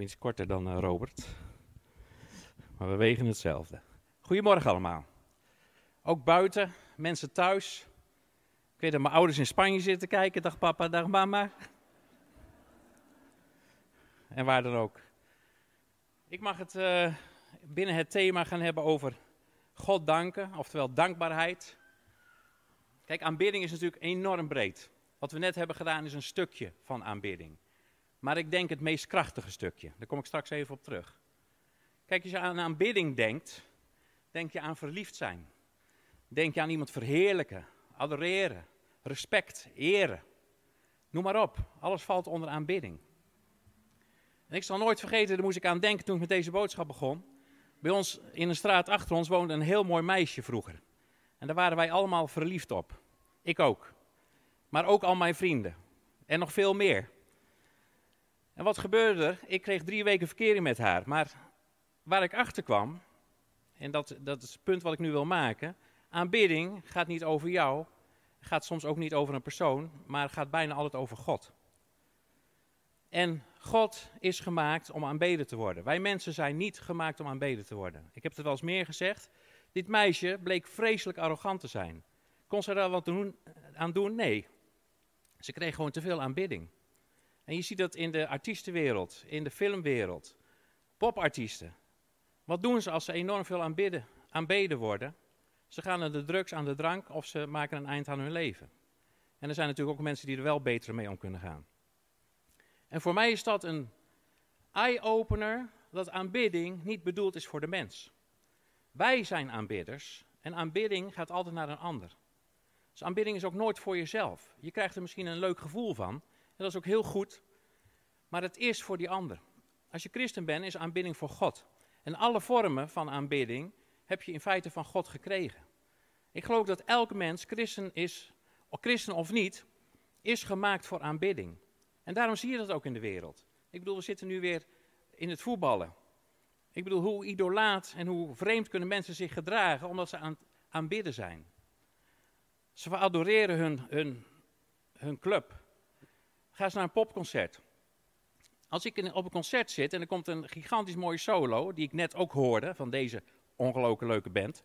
iets korter dan eh, Robert. Maar we wegen hetzelfde. Goedemorgen allemaal. Ook buiten, mensen thuis. Ik weet dat mijn ouders in Spanje zitten kijken. Dag papa, dag mama. En waar dan ook. Ik mag het uh, binnen het thema gaan hebben over God danken, oftewel dankbaarheid. Kijk, aanbidding is natuurlijk enorm breed. Wat we net hebben gedaan is een stukje van aanbidding. Maar ik denk het meest krachtige stukje. Daar kom ik straks even op terug. Kijk, als je aan aanbidding denkt, denk je aan verliefd zijn. Denk je aan iemand verheerlijken, adoreren, respect, eren. Noem maar op. Alles valt onder aanbidding. En ik zal nooit vergeten, daar moest ik aan denken toen ik met deze boodschap begon. Bij ons in een straat achter ons woonde een heel mooi meisje vroeger. En daar waren wij allemaal verliefd op. Ik ook. Maar ook al mijn vrienden. En nog veel meer. En wat gebeurde er? Ik kreeg drie weken verkering met haar. Maar waar ik achter kwam, en dat, dat is het punt wat ik nu wil maken. Aanbidding gaat niet over jou, gaat soms ook niet over een persoon, maar gaat bijna altijd over God. En God is gemaakt om aanbeden te worden. Wij mensen zijn niet gemaakt om aanbeden te worden. Ik heb het wel eens meer gezegd. Dit meisje bleek vreselijk arrogant te zijn. Kon ze daar wat aan doen? Nee. Ze kreeg gewoon te veel aanbidding. En je ziet dat in de artiestenwereld, in de filmwereld. Popartiesten. Wat doen ze als ze enorm veel aanbidden, aanbeden worden? Ze gaan naar de drugs, aan de drank of ze maken een eind aan hun leven. En er zijn natuurlijk ook mensen die er wel beter mee om kunnen gaan. En voor mij is dat een eye-opener dat aanbidding niet bedoeld is voor de mens. Wij zijn aanbidders en aanbidding gaat altijd naar een ander. Dus aanbidding is ook nooit voor jezelf. Je krijgt er misschien een leuk gevoel van. Dat is ook heel goed. Maar het is voor die ander. Als je christen bent, is aanbidding voor God. En alle vormen van aanbidding heb je in feite van God gekregen. Ik geloof dat elke mens, christen, is, christen of niet, is gemaakt voor aanbidding. En daarom zie je dat ook in de wereld. Ik bedoel, we zitten nu weer in het voetballen. Ik bedoel, hoe idolaat en hoe vreemd kunnen mensen zich gedragen omdat ze aan aanbidden zijn. Ze adoreren hun, hun, hun club. Ga eens naar een popconcert. Als ik op een concert zit en er komt een gigantisch mooie solo, die ik net ook hoorde van deze ongelooflijk leuke band.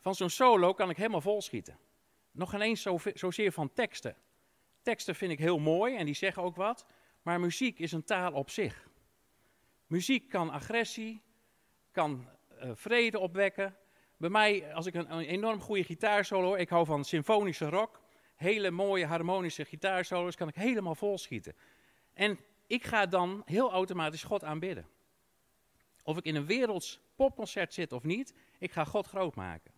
Van zo'n solo kan ik helemaal volschieten. Nog geen eens zo, zozeer van teksten. Teksten vind ik heel mooi en die zeggen ook wat, maar muziek is een taal op zich. Muziek kan agressie, kan uh, vrede opwekken. Bij mij, als ik een, een enorm goede gitaarsolo hoor, ik hou van symfonische rock, hele mooie harmonische gitaarsolos, kan ik helemaal volschieten. En ik ga dan heel automatisch God aanbidden. Of ik in een werelds popconcert zit of niet, ik ga God groot maken.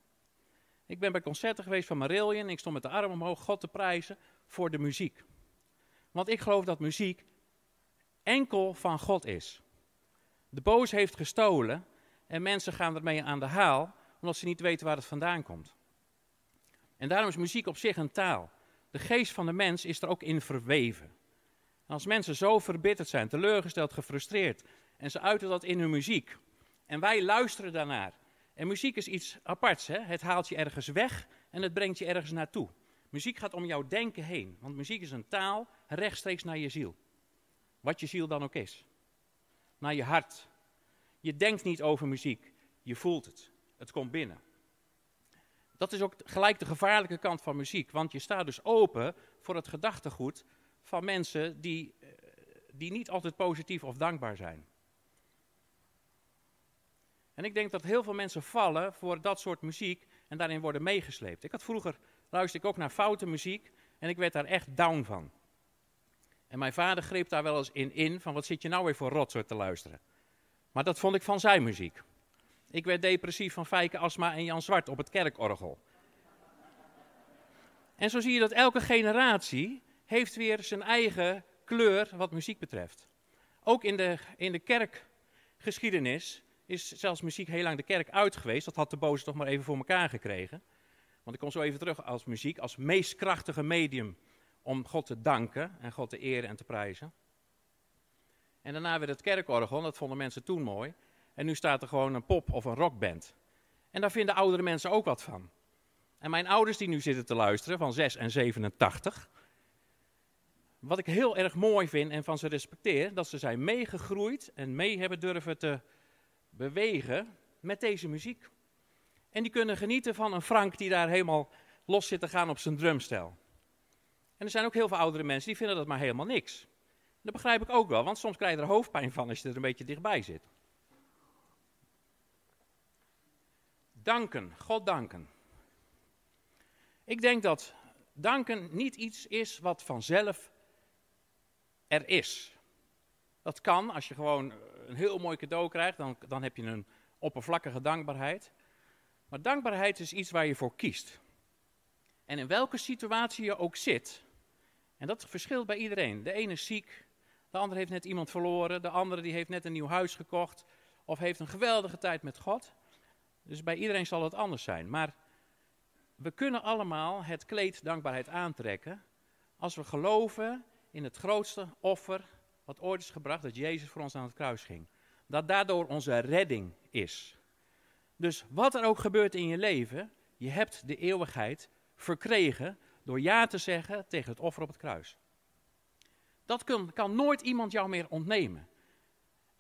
Ik ben bij concerten geweest van Marillion, ik stond met de arm omhoog God te prijzen voor de muziek. Want ik geloof dat muziek enkel van God is. De boos heeft gestolen en mensen gaan ermee aan de haal, omdat ze niet weten waar het vandaan komt. En daarom is muziek op zich een taal. De geest van de mens is er ook in verweven. En als mensen zo verbitterd zijn, teleurgesteld, gefrustreerd, en ze uiten dat in hun muziek, en wij luisteren daarnaar. En muziek is iets aparts, hè? het haalt je ergens weg en het brengt je ergens naartoe. Muziek gaat om jouw denken heen, want muziek is een taal rechtstreeks naar je ziel. Wat je ziel dan ook is. Naar je hart. Je denkt niet over muziek, je voelt het. Het komt binnen. Dat is ook gelijk de gevaarlijke kant van muziek, want je staat dus open voor het gedachtegoed van mensen die, eh, die niet altijd positief of dankbaar zijn. En ik denk dat heel veel mensen vallen voor dat soort muziek en daarin worden meegesleept. Ik had vroeger, luisterde ik ook naar foute muziek en ik werd daar echt down van. En mijn vader greep daar wel eens in in, van wat zit je nou weer voor rotzooi te luisteren. Maar dat vond ik van zijn muziek. Ik werd depressief van Fijke Asma en Jan Zwart op het kerkorgel. En zo zie je dat elke generatie heeft weer zijn eigen kleur wat muziek betreft. Ook in de, in de kerkgeschiedenis is zelfs muziek heel lang de kerk uit geweest. Dat had de boze toch maar even voor elkaar gekregen. Want ik kom zo even terug als muziek, als meest krachtige medium om God te danken en God te eren en te prijzen. En daarna werd het kerkorgel, dat vonden mensen toen mooi. En nu staat er gewoon een pop- of een rockband. En daar vinden oudere mensen ook wat van. En mijn ouders die nu zitten te luisteren, van 6 en 87, wat ik heel erg mooi vind en van ze respecteer, dat ze zijn meegegroeid en mee hebben durven te bewegen met deze muziek. En die kunnen genieten van een Frank die daar helemaal los zit te gaan op zijn drumstel. En er zijn ook heel veel oudere mensen die vinden dat maar helemaal niks. Dat begrijp ik ook wel, want soms krijg je er hoofdpijn van als je er een beetje dichtbij zit. Danken, God danken. Ik denk dat danken niet iets is wat vanzelf er is. Dat kan, als je gewoon een heel mooi cadeau krijgt, dan, dan heb je een oppervlakkige dankbaarheid. Maar dankbaarheid is iets waar je voor kiest. En in welke situatie je ook zit, en dat verschilt bij iedereen. De ene is ziek, de andere heeft net iemand verloren, de andere die heeft net een nieuw huis gekocht of heeft een geweldige tijd met God. Dus bij iedereen zal het anders zijn. Maar we kunnen allemaal het kleed dankbaarheid aantrekken als we geloven in het grootste offer wat ooit is gebracht, dat Jezus voor ons aan het kruis ging. Dat daardoor onze redding is. Dus wat er ook gebeurt in je leven, je hebt de eeuwigheid verkregen door ja te zeggen tegen het offer op het kruis. Dat kan, kan nooit iemand jou meer ontnemen.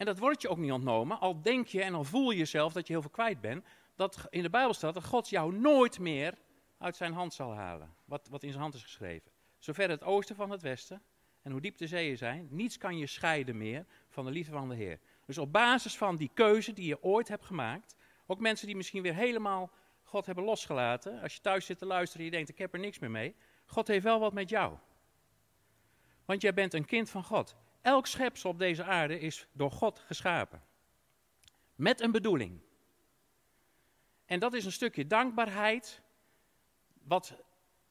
En dat wordt je ook niet ontnomen, al denk je en al voel je zelf dat je heel veel kwijt bent. Dat in de Bijbel staat dat God jou nooit meer uit zijn hand zal halen. Wat, wat in zijn hand is geschreven. Zover het oosten van het westen en hoe diep de zeeën zijn, niets kan je scheiden meer van de liefde van de Heer. Dus op basis van die keuze die je ooit hebt gemaakt, ook mensen die misschien weer helemaal God hebben losgelaten. Als je thuis zit te luisteren en je denkt, ik heb er niks meer mee. God heeft wel wat met jou. Want jij bent een kind van God. Elk schepsel op deze aarde is door God geschapen. Met een bedoeling. En dat is een stukje dankbaarheid, wat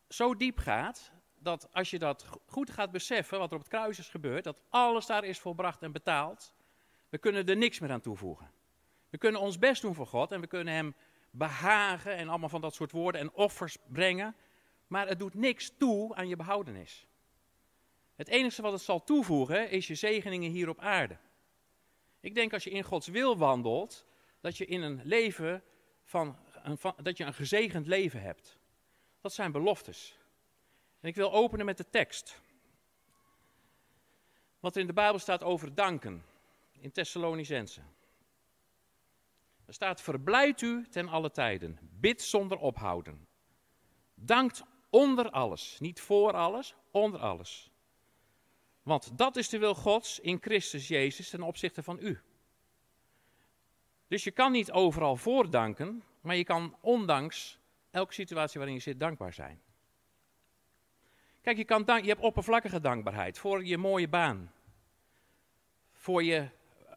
zo diep gaat, dat als je dat goed gaat beseffen, wat er op het kruis is gebeurd, dat alles daar is volbracht en betaald, we kunnen er niks meer aan toevoegen. We kunnen ons best doen voor God en we kunnen Hem behagen en allemaal van dat soort woorden en offers brengen. Maar het doet niks toe aan je behoudenis. Het enige wat het zal toevoegen is je zegeningen hier op aarde. Ik denk als je in Gods wil wandelt, dat je in een leven van, een, dat je een gezegend leven hebt. Dat zijn beloftes. En ik wil openen met de tekst. Wat er in de Bijbel staat over danken in Thessalonicense. Er staat: Verblijd u ten alle tijden, bid zonder ophouden. Dankt onder alles, niet voor alles, onder alles. Want dat is de wil Gods in Christus Jezus ten opzichte van u. Dus je kan niet overal voor danken, maar je kan ondanks elke situatie waarin je zit dankbaar zijn. Kijk, je, kan je hebt oppervlakkige dankbaarheid voor je mooie baan, voor je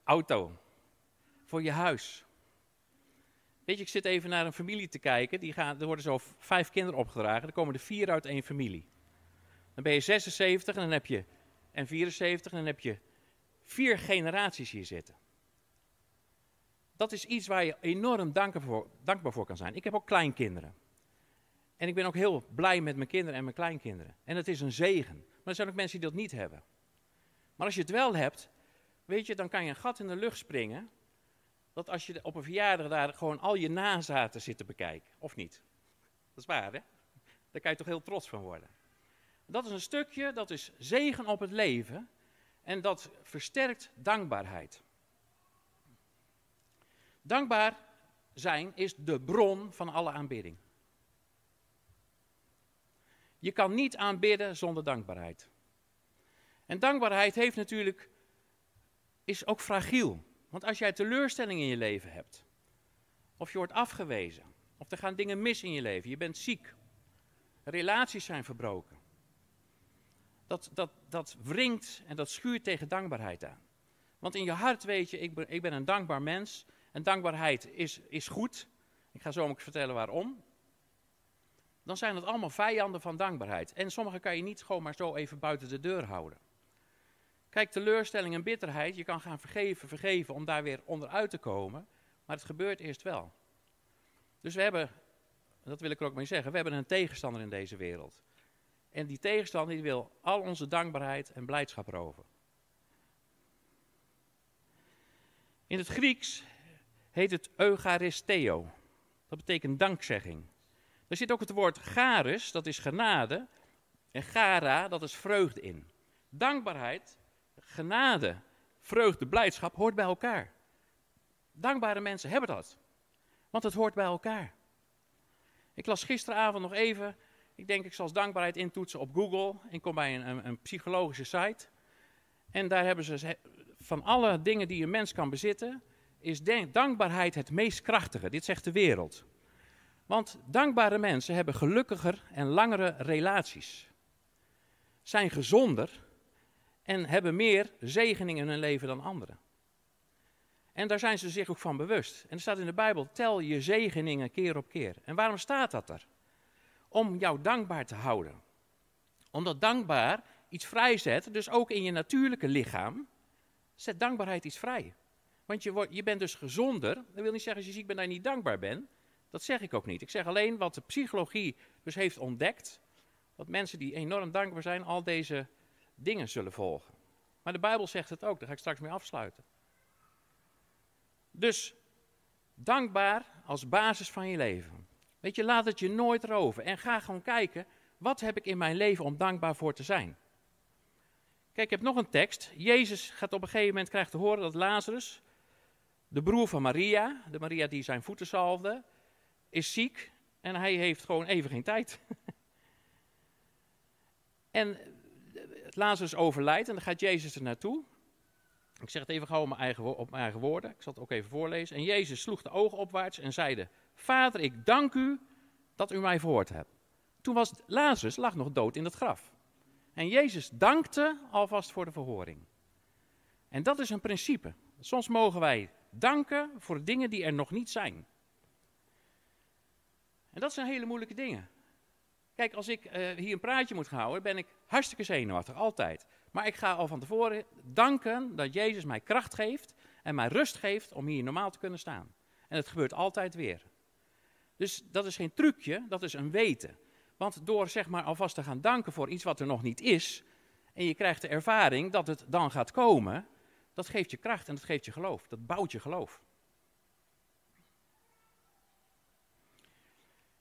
auto, voor je huis, Weet je, ik zit even naar een familie te kijken. Die gaan, er worden zo vijf kinderen opgedragen. Er komen er vier uit één familie. Dan ben je 76 en dan heb je, en 74 en dan heb je vier generaties hier zitten. Dat is iets waar je enorm dankbaar voor, dankbaar voor kan zijn. Ik heb ook kleinkinderen. En ik ben ook heel blij met mijn kinderen en mijn kleinkinderen. En het is een zegen. Maar er zijn ook mensen die dat niet hebben. Maar als je het wel hebt, weet je, dan kan je een gat in de lucht springen dat als je op een verjaardag daar gewoon al je nazaten zit te bekijken, of niet? Dat is waar, hè? Daar kan je toch heel trots van worden. Dat is een stukje, dat is zegen op het leven en dat versterkt dankbaarheid. Dankbaar zijn is de bron van alle aanbidding. Je kan niet aanbidden zonder dankbaarheid. En dankbaarheid heeft natuurlijk, is ook fragiel. Want als jij teleurstelling in je leven hebt, of je wordt afgewezen, of er gaan dingen mis in je leven, je bent ziek, relaties zijn verbroken, dat, dat, dat wringt en dat schuurt tegen dankbaarheid aan. Want in je hart weet je, ik ben, ik ben een dankbaar mens en dankbaarheid is, is goed. Ik ga zo ook vertellen waarom. Dan zijn het allemaal vijanden van dankbaarheid. En sommige kan je niet gewoon maar zo even buiten de deur houden. Kijk, teleurstelling en bitterheid, je kan gaan vergeven, vergeven om daar weer onderuit te komen. Maar het gebeurt eerst wel. Dus we hebben, dat wil ik er ook mee zeggen, we hebben een tegenstander in deze wereld. En die tegenstander die wil al onze dankbaarheid en blijdschap roven. In het Grieks heet het eucharisteo. Dat betekent dankzegging. Er zit ook het woord charis, dat is genade. En gara, dat is vreugde in. Dankbaarheid, genade, vreugde, blijdschap hoort bij elkaar. Dankbare mensen hebben dat. Want het hoort bij elkaar. Ik las gisteravond nog even, ik denk ik zal dankbaarheid intoetsen op Google. Ik kom bij een, een, een psychologische site. En daar hebben ze van alle dingen die een mens kan bezitten, is dankbaarheid het meest krachtige. Dit zegt de wereld. Want dankbare mensen hebben gelukkiger en langere relaties. Zijn gezonder en hebben meer zegeningen in hun leven dan anderen. En daar zijn ze zich ook van bewust. En er staat in de Bijbel: tel je zegeningen keer op keer. En waarom staat dat er? Om jou dankbaar te houden. Omdat dankbaar iets vrijzet, dus ook in je natuurlijke lichaam, zet dankbaarheid iets vrij. Want je, wordt, je bent dus gezonder. Dat wil niet zeggen als je ziek bent dat je niet dankbaar bent. Dat zeg ik ook niet. Ik zeg alleen wat de psychologie dus heeft ontdekt. Dat mensen die enorm dankbaar zijn, al deze dingen zullen volgen. Maar de Bijbel zegt het ook, daar ga ik straks mee afsluiten. Dus dankbaar als basis van je leven. Weet je, laat het je nooit roven. En ga gewoon kijken, wat heb ik in mijn leven om dankbaar voor te zijn? Kijk, ik heb nog een tekst. Jezus gaat op een gegeven moment krijgt te horen dat Lazarus, de broer van Maria, de Maria die zijn voeten zalfde, is ziek en hij heeft gewoon even geen tijd. en Lazarus overlijdt en dan gaat Jezus er naartoe. Ik zeg het even gauw op mijn, eigen, op mijn eigen woorden. Ik zal het ook even voorlezen. En Jezus sloeg de ogen opwaarts en zeide: Vader, ik dank u dat u mij verhoord hebt. Toen was Lazarus lag nog dood in het graf. En Jezus dankte alvast voor de verhoring. En dat is een principe. Soms mogen wij danken voor dingen die er nog niet zijn. En dat zijn hele moeilijke dingen. Kijk, als ik uh, hier een praatje moet houden, ben ik hartstikke zenuwachtig, altijd. Maar ik ga al van tevoren danken dat Jezus mij kracht geeft en mij rust geeft om hier normaal te kunnen staan. En het gebeurt altijd weer. Dus dat is geen trucje, dat is een weten. Want door zeg maar alvast te gaan danken voor iets wat er nog niet is, en je krijgt de ervaring dat het dan gaat komen, dat geeft je kracht en dat geeft je geloof. Dat bouwt je geloof.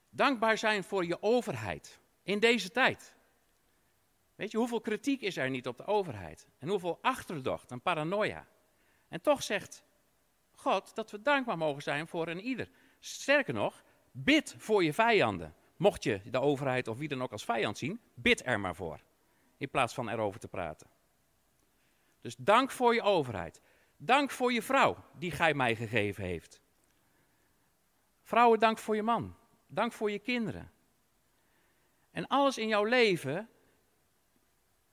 Dankbaar zijn voor je overheid in deze tijd. Weet je, hoeveel kritiek is er niet op de overheid? En hoeveel achterdocht en paranoia? En toch zegt God dat we dankbaar mogen zijn voor een ieder. Sterker nog, bid voor je vijanden. Mocht je de overheid of wie dan ook als vijand zien, bid er maar voor. In plaats van erover te praten. Dus dank voor je overheid. Dank voor je vrouw die gij mij gegeven heeft. Vrouwen, dank voor je man. Dank voor je kinderen. En alles in jouw leven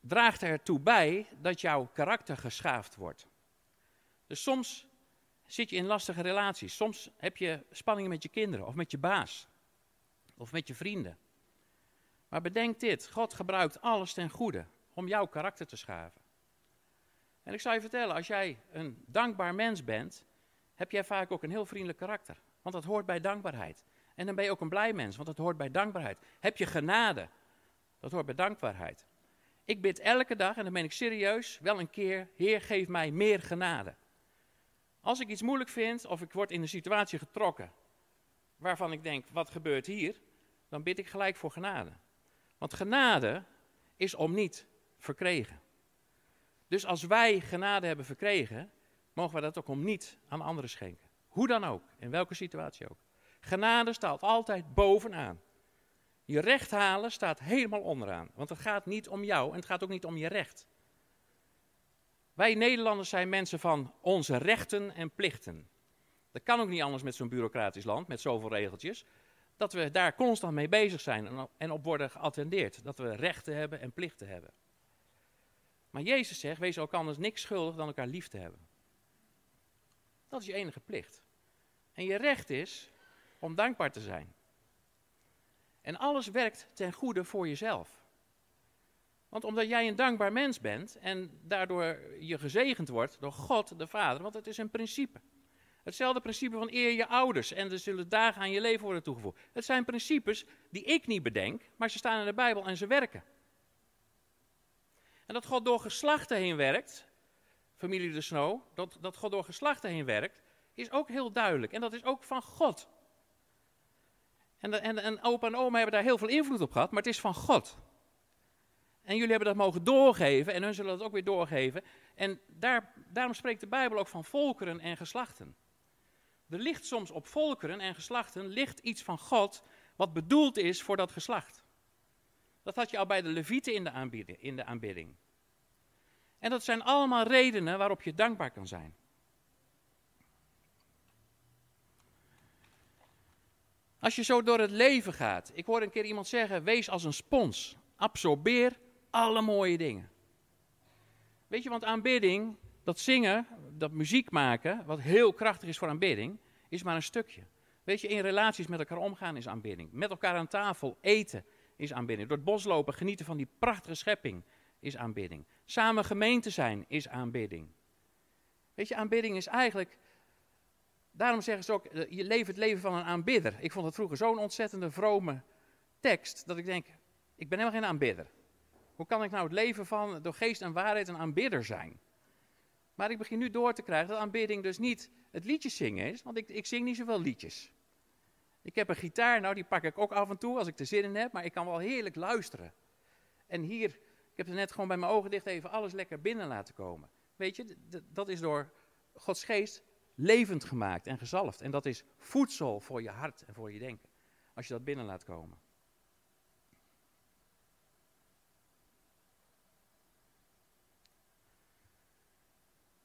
draagt ertoe bij dat jouw karakter geschaafd wordt. Dus soms zit je in lastige relaties. Soms heb je spanningen met je kinderen of met je baas of met je vrienden. Maar bedenk dit: God gebruikt alles ten goede om jouw karakter te schaven. En ik zou je vertellen, als jij een dankbaar mens bent, heb jij vaak ook een heel vriendelijk karakter. Want dat hoort bij dankbaarheid. En dan ben je ook een blij mens, want dat hoort bij dankbaarheid. Heb je genade, dat hoort bij dankbaarheid. Ik bid elke dag, en dan ben ik serieus, wel een keer, Heer, geef mij meer genade. Als ik iets moeilijk vind, of ik word in een situatie getrokken waarvan ik denk, wat gebeurt hier? Dan bid ik gelijk voor genade. Want genade is om niet verkregen. Dus als wij genade hebben verkregen, mogen we dat ook om niet aan anderen schenken. Hoe dan ook, in welke situatie ook. Genade staat altijd bovenaan. Je recht halen staat helemaal onderaan. Want het gaat niet om jou en het gaat ook niet om je recht. Wij Nederlanders zijn mensen van onze rechten en plichten. Dat kan ook niet anders met zo'n bureaucratisch land, met zoveel regeltjes. Dat we daar constant mee bezig zijn en op worden geattendeerd. Dat we rechten hebben en plichten hebben. Maar Jezus zegt, wees ook anders niks schuldig dan elkaar lief te hebben. Dat is je enige plicht. En je recht is om dankbaar te zijn. En alles werkt ten goede voor jezelf. Want omdat jij een dankbaar mens bent en daardoor je gezegend wordt door God de Vader, want het is een principe. Hetzelfde principe van eer je ouders en er zullen dagen aan je leven worden toegevoegd. Het zijn principes die ik niet bedenk, maar ze staan in de Bijbel en ze werken. En dat God door geslachten heen werkt, familie de Snow, dat, dat God door geslachten heen werkt, is ook heel duidelijk. En dat is ook van God. En, en, en opa en oma hebben daar heel veel invloed op gehad, maar het is van God. En jullie hebben dat mogen doorgeven en hun zullen dat ook weer doorgeven. En daar, daarom spreekt de Bijbel ook van volkeren en geslachten. Er ligt soms op volkeren en geslachten ligt iets van God wat bedoeld is voor dat geslacht. Dat had je al bij de Levieten in de, aanbieding, in de aanbidding. En dat zijn allemaal redenen waarop je dankbaar kan zijn. Als je zo door het leven gaat. Ik hoor een keer iemand zeggen: wees als een spons. Absorbeer alle mooie dingen. Weet je, want aanbidding, dat zingen, dat muziek maken, wat heel krachtig is voor aanbidding, is maar een stukje. Weet je, in relaties met elkaar omgaan is aanbidding. Met elkaar aan tafel eten is aanbidding. Door het bos lopen, genieten van die prachtige schepping is aanbidding. Samen gemeente zijn is aanbidding. Weet je, aanbidding is eigenlijk. Daarom zeggen ze ook: eh, je leeft het leven van een aanbidder. Ik vond het vroeger zo'n ontzettende vrome tekst dat ik denk: ik ben helemaal geen aanbidder. Hoe kan ik nou het leven van door geest en waarheid een aanbidder zijn? Maar ik begin nu door te krijgen dat aanbidding dus niet het liedjes zingen is, want ik, ik zing niet zoveel liedjes. Ik heb een gitaar, nou die pak ik ook af en toe als ik er zin in heb, maar ik kan wel heerlijk luisteren. En hier, ik heb er net gewoon bij mijn ogen dicht even alles lekker binnen laten komen. Weet je, dat is door Gods geest levend gemaakt en gezalfd. En dat is voedsel voor je hart en voor je denken, als je dat binnen laat komen.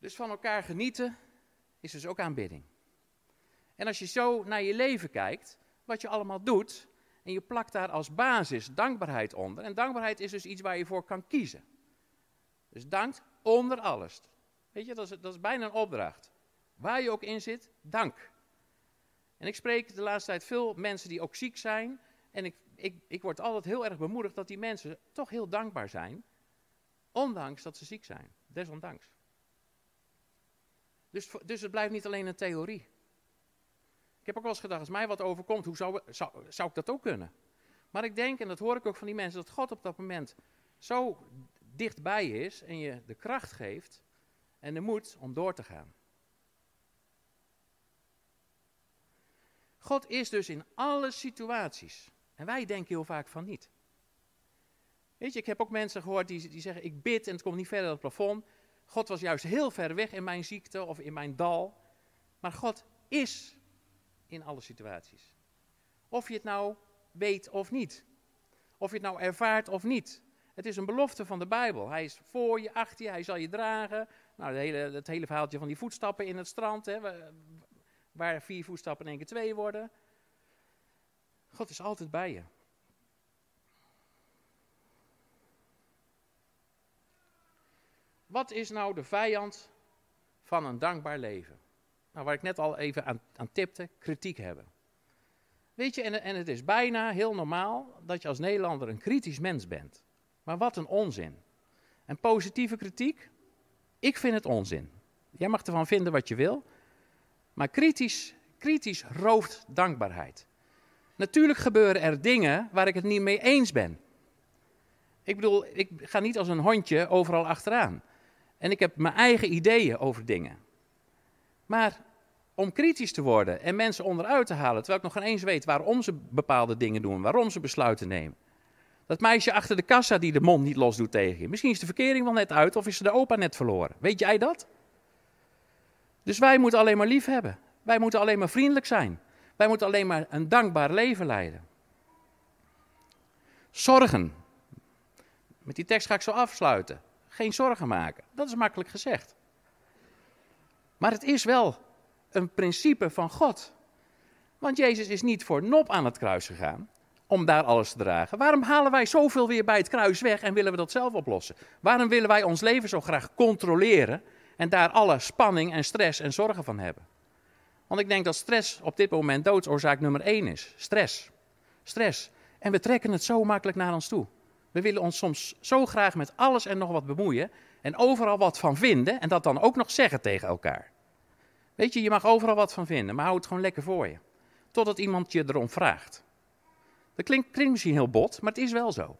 Dus van elkaar genieten is dus ook aanbidding. En als je zo naar je leven kijkt, wat je allemaal doet, en je plakt daar als basis dankbaarheid onder. En dankbaarheid is dus iets waar je voor kan kiezen. Dus dank onder alles. Weet je, dat is, dat is bijna een opdracht. Waar je ook in zit, dank. En ik spreek de laatste tijd veel mensen die ook ziek zijn. En ik, ik, ik word altijd heel erg bemoedigd dat die mensen toch heel dankbaar zijn. Ondanks dat ze ziek zijn. Desondanks. Dus, dus het blijft niet alleen een theorie. Ik heb ook wel eens gedacht, als mij wat overkomt, hoe zou, zou, zou ik dat ook kunnen? Maar ik denk, en dat hoor ik ook van die mensen, dat God op dat moment zo dichtbij is en je de kracht geeft en de moed om door te gaan. God is dus in alle situaties. En wij denken heel vaak van niet. Weet je, ik heb ook mensen gehoord die, die zeggen: Ik bid en het komt niet verder dan het plafond. God was juist heel ver weg in mijn ziekte of in mijn dal. Maar God is in alle situaties. Of je het nou weet of niet. Of je het nou ervaart of niet. Het is een belofte van de Bijbel. Hij is voor je, achter je, hij zal je dragen. Nou, het hele, het hele verhaaltje van die voetstappen in het strand, hè, waar vier voetstappen in één keer twee worden. God is altijd bij je. Wat is nou de vijand van een dankbaar leven? Nou, waar ik net al even aan, aan tipte, kritiek hebben. Weet je, en, en het is bijna heel normaal dat je als Nederlander een kritisch mens bent. Maar wat een onzin. En positieve kritiek, ik vind het onzin. Jij mag ervan vinden wat je wil, maar kritisch, kritisch rooft dankbaarheid. Natuurlijk gebeuren er dingen waar ik het niet mee eens ben. Ik bedoel, ik ga niet als een hondje overal achteraan. En ik heb mijn eigen ideeën over dingen. Maar om kritisch te worden en mensen onderuit te halen, terwijl ik nog geen eens weet waarom ze bepaalde dingen doen, waarom ze besluiten nemen. Dat meisje achter de kassa die de mond niet los doet tegen je. Misschien is de verkering wel net uit of is ze de opa net verloren. Weet jij dat? Dus wij moeten alleen maar lief hebben. Wij moeten alleen maar vriendelijk zijn. Wij moeten alleen maar een dankbaar leven leiden. Zorgen. Met die tekst ga ik zo afsluiten geen zorgen maken. Dat is makkelijk gezegd. Maar het is wel een principe van God. Want Jezus is niet voor nop aan het kruis gegaan om daar alles te dragen. Waarom halen wij zoveel weer bij het kruis weg en willen we dat zelf oplossen? Waarom willen wij ons leven zo graag controleren en daar alle spanning en stress en zorgen van hebben? Want ik denk dat stress op dit moment doodsoorzaak nummer één is. Stress. Stress. En we trekken het zo makkelijk naar ons toe. We willen ons soms zo graag met alles en nog wat bemoeien en overal wat van vinden en dat dan ook nog zeggen tegen elkaar. Weet je, je mag overal wat van vinden, maar hou het gewoon lekker voor je. Totdat iemand je erom vraagt. Dat klinkt, misschien heel bot, maar het is wel zo.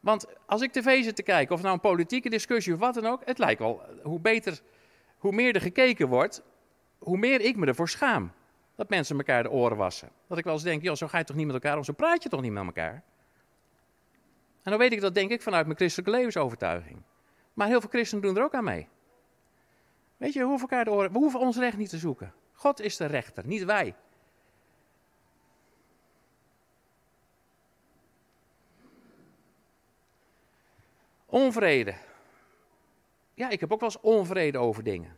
Want als ik tv zit te kijken, of nou een politieke discussie of wat dan ook, het lijkt wel, hoe beter, hoe meer er gekeken wordt, hoe meer ik me ervoor schaam. Dat mensen elkaar de oren wassen. Dat ik wel eens denk, joh, zo ga je toch niet met elkaar om, zo praat je toch niet met elkaar. En dan weet ik dat, denk ik, vanuit mijn christelijke levensovertuiging. Maar heel veel christenen doen er ook aan mee. Weet je, we hoeven, de we hoeven ons recht niet te zoeken. God is de rechter, niet wij. Onvrede. Ja, ik heb ook wel eens onvrede over dingen.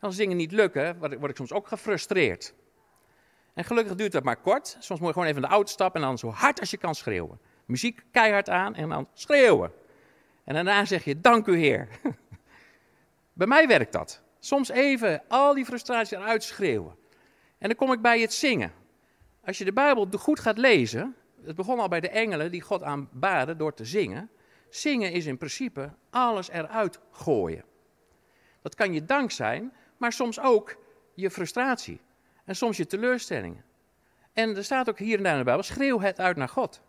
als dingen niet lukken, word ik, soms ook gefrustreerd. En gelukkig duurt dat maar kort. Soms moet je gewoon even de auto stappen en dan zo hard als je kan schreeuwen. Muziek keihard aan en dan schreeuwen. En daarna zeg je, dank u Heer. bij mij werkt dat. Soms even al die frustratie eruit schreeuwen. En dan kom ik bij het zingen. Als je de Bijbel goed gaat lezen, het begon al bij de engelen die God aanbaden door te zingen. Zingen is in principe alles eruit gooien. Dat kan je dank zijn, maar soms ook je frustratie. En soms je teleurstellingen. En er staat ook hier en daar in de Bijbel, schreeuw het uit naar God.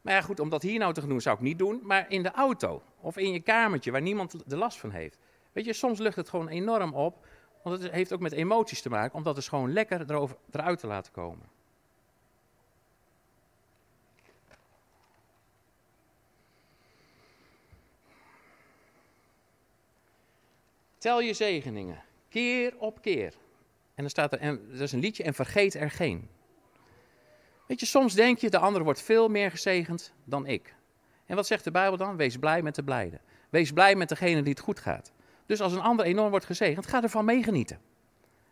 Maar ja, goed, om dat hier nou te doen zou ik niet doen, maar in de auto of in je kamertje waar niemand er last van heeft. Weet je, soms lucht het gewoon enorm op, want het heeft ook met emoties te maken, om dat dus gewoon lekker erover, eruit te laten komen. Tel je zegeningen, keer op keer. En dan staat er, en, dat is een liedje, en vergeet er geen. Weet je, soms denk je, de ander wordt veel meer gezegend dan ik. En wat zegt de Bijbel dan? Wees blij met de blijden. Wees blij met degene die het goed gaat. Dus als een ander enorm wordt gezegend, ga ervan meegenieten.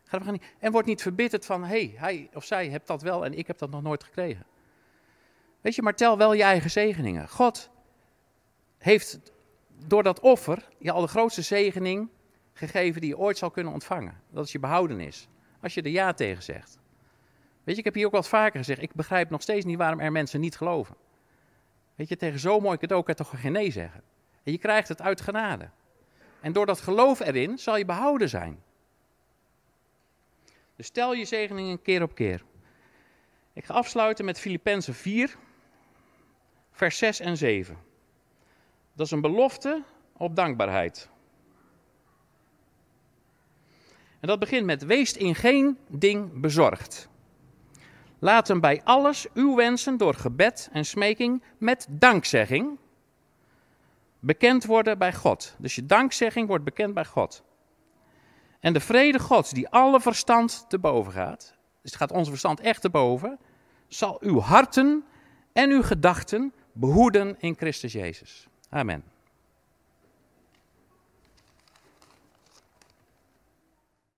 Ga ervan genieten. En word niet verbitterd van, hé, hey, hij of zij hebt dat wel en ik heb dat nog nooit gekregen. Weet je, maar tel wel je eigen zegeningen. God heeft door dat offer je al de grootste zegening gegeven die je ooit zal kunnen ontvangen. Dat is je behouden is. Als je er ja tegen zegt. Weet je, ik heb hier ook wat vaker gezegd. Ik begrijp nog steeds niet waarom er mensen niet geloven. Weet je, tegen zo'n mooi cadeau kan je toch geen nee zeggen. En je krijgt het uit genade. En door dat geloof erin zal je behouden zijn. Dus stel je zegeningen keer op keer. Ik ga afsluiten met Filippenzen 4, vers 6 en 7. Dat is een belofte op dankbaarheid. En dat begint met: Wees in geen ding bezorgd. Laat hem bij alles uw wensen door gebed en smeking met dankzegging bekend worden bij God. Dus je dankzegging wordt bekend bij God. En de vrede Gods, die alle verstand te boven gaat, dus het gaat onze verstand echt te boven, zal uw harten en uw gedachten behoeden in Christus Jezus. Amen.